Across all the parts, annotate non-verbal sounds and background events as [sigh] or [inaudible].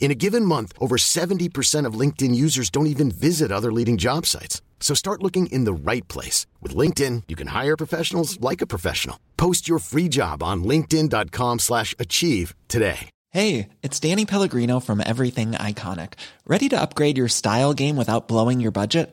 In a given month, over 70% of LinkedIn users don't even visit other leading job sites. So start looking in the right place. With LinkedIn, you can hire professionals like a professional. Post your free job on linkedin.com slash achieve today. Hey, it's Danny Pellegrino from Everything Iconic. Ready to upgrade your style game without blowing your budget?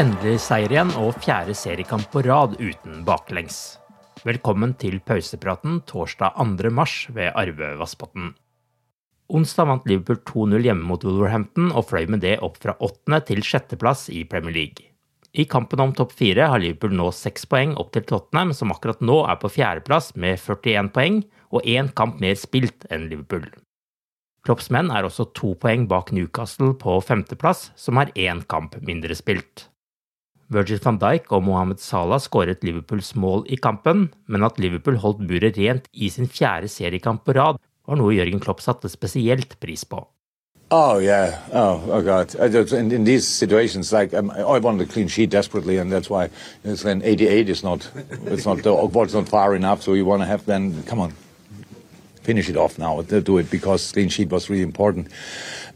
Endelig seier igjen og fjerde seriekamp på rad uten baklengs. Velkommen til pausepraten torsdag 2. mars ved Arve Vassbotn. Onsdag vant Liverpool 2-0 hjemme mot Wolverhampton og fløy med det opp fra åttende til sjetteplass i Premier League. I kampen om topp fire har Liverpool nå seks poeng opp til Tottenham, som akkurat nå er på fjerdeplass med 41 poeng og én kamp mer spilt enn Liverpool. Klopps menn er også to poeng bak Newcastle på femteplass, som har én kamp mindre spilt. Virgil van Dijk og Mohammed Salah skåret Liverpools mål i kampen, men at Liverpool holdt buret rent i sin fjerde seriekamp på rad, var noe Jørgen Klopp satte spesielt pris på. Oh yeah. Oh, oh God. In, in these situations, like um, I wanted a clean sheet desperately, and that's why it's then 88 is not, it's not the ball's not far enough. So you want to have then, come on, finish it off now. Do it because clean sheet was really important.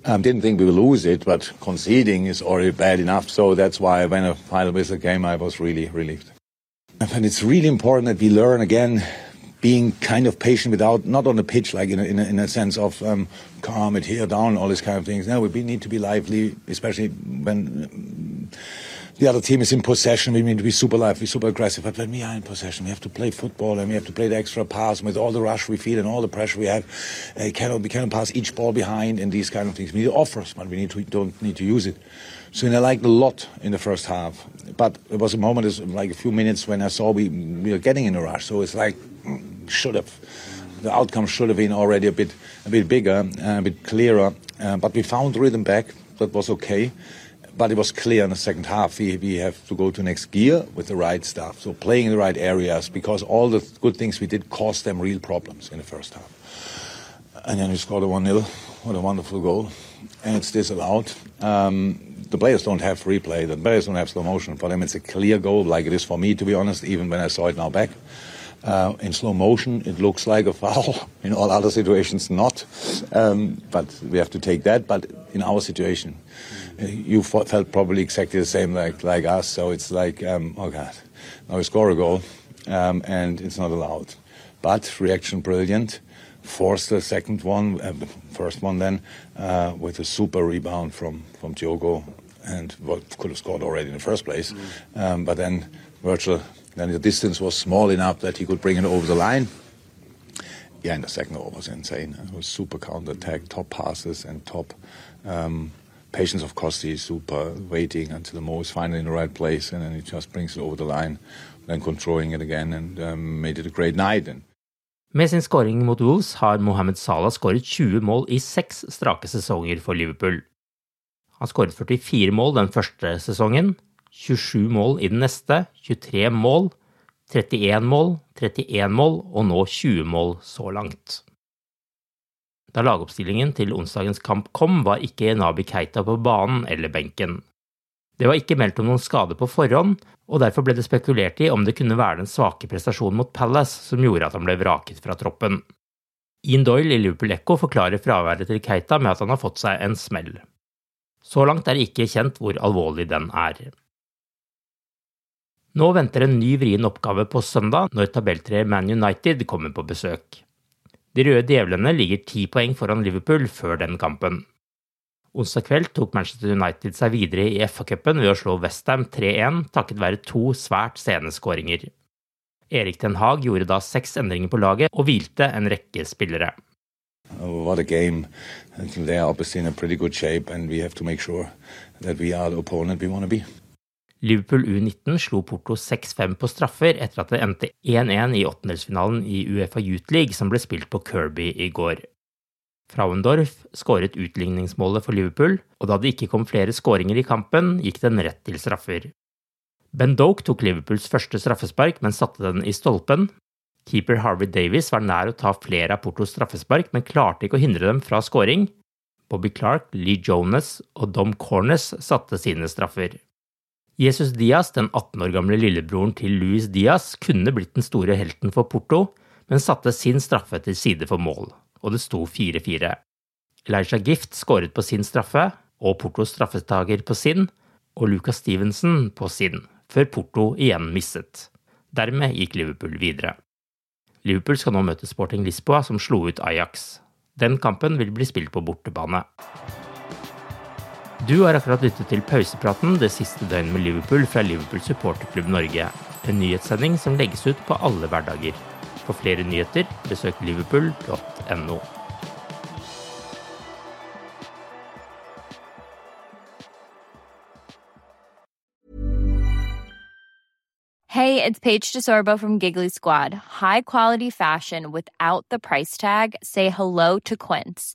Um, didn't think we would lose it, but conceding is already bad enough. So that's why when a final whistle came, I was really relieved. And it's really important that we learn again being kind of patient without, not on the pitch, like in a, in a, in a sense of um, calm it here, down, all these kind of things. No, we need to be lively, especially when the other team is in possession. We need to be super lively, super aggressive. But when we are in possession, we have to play football and we have to play the extra pass with all the rush we feel and all the pressure we have. Uh, cannot, we cannot pass each ball behind and these kind of things. We need offers, but we need to, don't need to use it. So I liked a lot in the first half. But there was a moment, like a few minutes, when I saw we, we were getting in a rush. So it's like, mm, should have. The outcome should have been already a bit, a bit bigger, a bit clearer. Uh, but we found rhythm back. That was okay but it was clear in the second half we, we have to go to next gear with the right stuff. So playing in the right areas because all the good things we did caused them real problems in the first half. And then we scored a 1 0. What a wonderful goal. And it's disallowed. Um, the players don't have replay, the players don't have slow motion. For them, it's a clear goal, like it is for me, to be honest, even when I saw it now back. Uh, in slow motion, it looks like a foul. [laughs] In all other situations, not. Um, but we have to take that. But in our situation, you felt probably exactly the same like like us. So it's like, um, oh God, now we score a goal, um, and it's not allowed. But reaction brilliant. Forced the second one, uh, first one then, uh, with a super rebound from from Diogo, and what could have scored already in the first place. Mm. Um, but then Virgil, then the distance was small enough that he could bring it over the line. Yeah, and the second goal was insane. It was super counter attack, top passes, and top. Um, patience of Costi super, waiting until the Mo is finally in the right place, and then he just brings it over the line, then controlling it again, and um, made it a great night. And Med sin skåring mot Wolves har Mohammed Salah skåret 20 mål i seks strake sesonger for Liverpool. Han skåret 44 mål den første sesongen, 27 mål i den neste, 23 mål, 31 mål, 31 mål og nå 20 mål så langt. Da lagoppstillingen til onsdagens kamp kom, var ikke Nabi Keita på banen eller benken. Det var ikke meldt om noen skade på forhånd, og derfor ble det spekulert i om det kunne være den svake prestasjonen mot Palace som gjorde at han ble vraket fra troppen. Ian Doyle i Liverpool Echo forklarer fraværet til Keita med at han har fått seg en smell. Så langt er det ikke kjent hvor alvorlig den er. Nå venter en ny vrien oppgave på søndag når tabelltreer Man United kommer på besøk. De røde djevlene ligger ti poeng foran Liverpool før den kampen. Onsdag kveld tok Manchester United seg videre i FA-cupen ved å slå Westham 3-1 takket være to svært sene skåringer. Erik Den Haag gjorde da seks endringer på laget og hvilte en rekke spillere. Oh, what a game. They are obviously in a pretty good shape and we sure that we are the opponent we want to. Liverpool U19 slo Porto 6-5 på straffer etter at det endte 1-1 i åttendelsfinalen i Uefa Youth League som ble spilt på Kirby i går. Frauendorf skåret utligningsmålet for Liverpool, og da det ikke kom flere skåringer i kampen, gikk den rett til straffer. Ben Doke tok Liverpools første straffespark, men satte den i stolpen. Keeper Harvey Davies var nær å ta flere av Portos straffespark, men klarte ikke å hindre dem fra skåring. Bobby Clark, Lee Jonas og Dom Cornes satte sine straffer. Jesus Diaz, den 18 år gamle lillebroren til Luis Diaz, kunne blitt den store helten for Porto, men satte sin straffe til side for mål, og det sto 4-4. Elijah Gift skåret på sin straffe, og Portos straffetaker på sin, og Lucas Stevenson på sin, før Porto igjen misset. Dermed gikk Liverpool videre. Liverpool skal nå møte Sporting Lisboa, som slo ut Ajax. Den kampen vil bli spilt på bortebane. Du har akkurat lyttet til pausepraten det siste døgnet med Liverpool fra Liverpool supporterklubb Norge. En nyhetssending som legges ut på alle hverdager. For flere nyheter, besøk liverpool.no. Hey, it's Paige DeSorbo from Giggly Squad. High quality fashion without the price tag. Say hello to Quince.